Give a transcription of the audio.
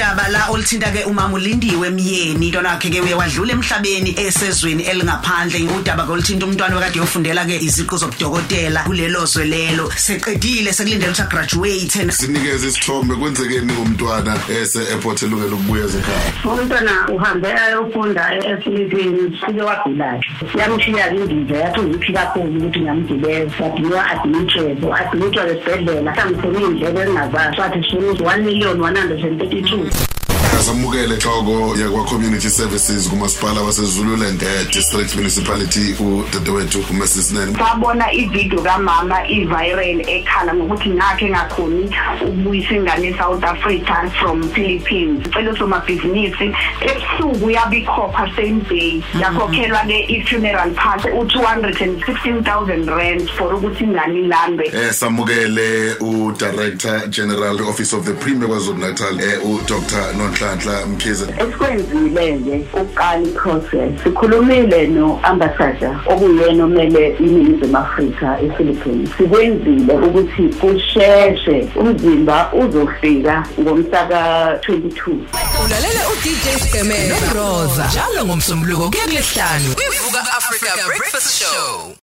daba la olithinta ke umama ulindiwe myeni lona wakhe ke uye wadlula emhlabeni esezweni elingaphandle. Udaba kolithinta umntwana wakade yofundela ke iziqu zobudokotela kulelo zwe lelo. Seqedile sekulindele ukuthi agraduate. Sinikeze isithombe kwenzekeni ngomntwana ese airport elungela ukubuya ekhaya? Umntwana uhambe ayofunda esilivini sike wagulayo yamshiya indiza yathi ngiphi kakhulu ukuthi ngiyamgibeza wadliwa admitted admitted esibhedlela. Mhlawumbe sengiyindlebe ezingazazi wathi sunu 1 million 132 Tschüss. And thirty two asamukele xoko yakwa-community services kumasipala wasezululand eh, district municipality udadewethu umrs nene. Sabona ividiyo kamama i-viral ekhala ngokuthi ngakhe engakhoni ukubuyisa ingane e-south africa from philippines. Icelo somabhizinisi ebusuku yabikhopha same day yakhokhelwa-ke i-funeral part u-two hundred and sixteen thousand rand for ukuthi ingane ilambe eh samukele udirector general office of the premier kwazulu natal eh udr nonhlanhla mkhize. Esikwenzile-ke ukuqala i-process sikhulumile no-ambassador okuyena omele iningizimu afrika ephilippines. Sikwenzile ukuthi kusheshe umzimba uzofika ngomhlaka 22 ulalela udj stemela noroza njalo ngomsombuluko kuya kulesihlanu kwivuka africa breakfast show.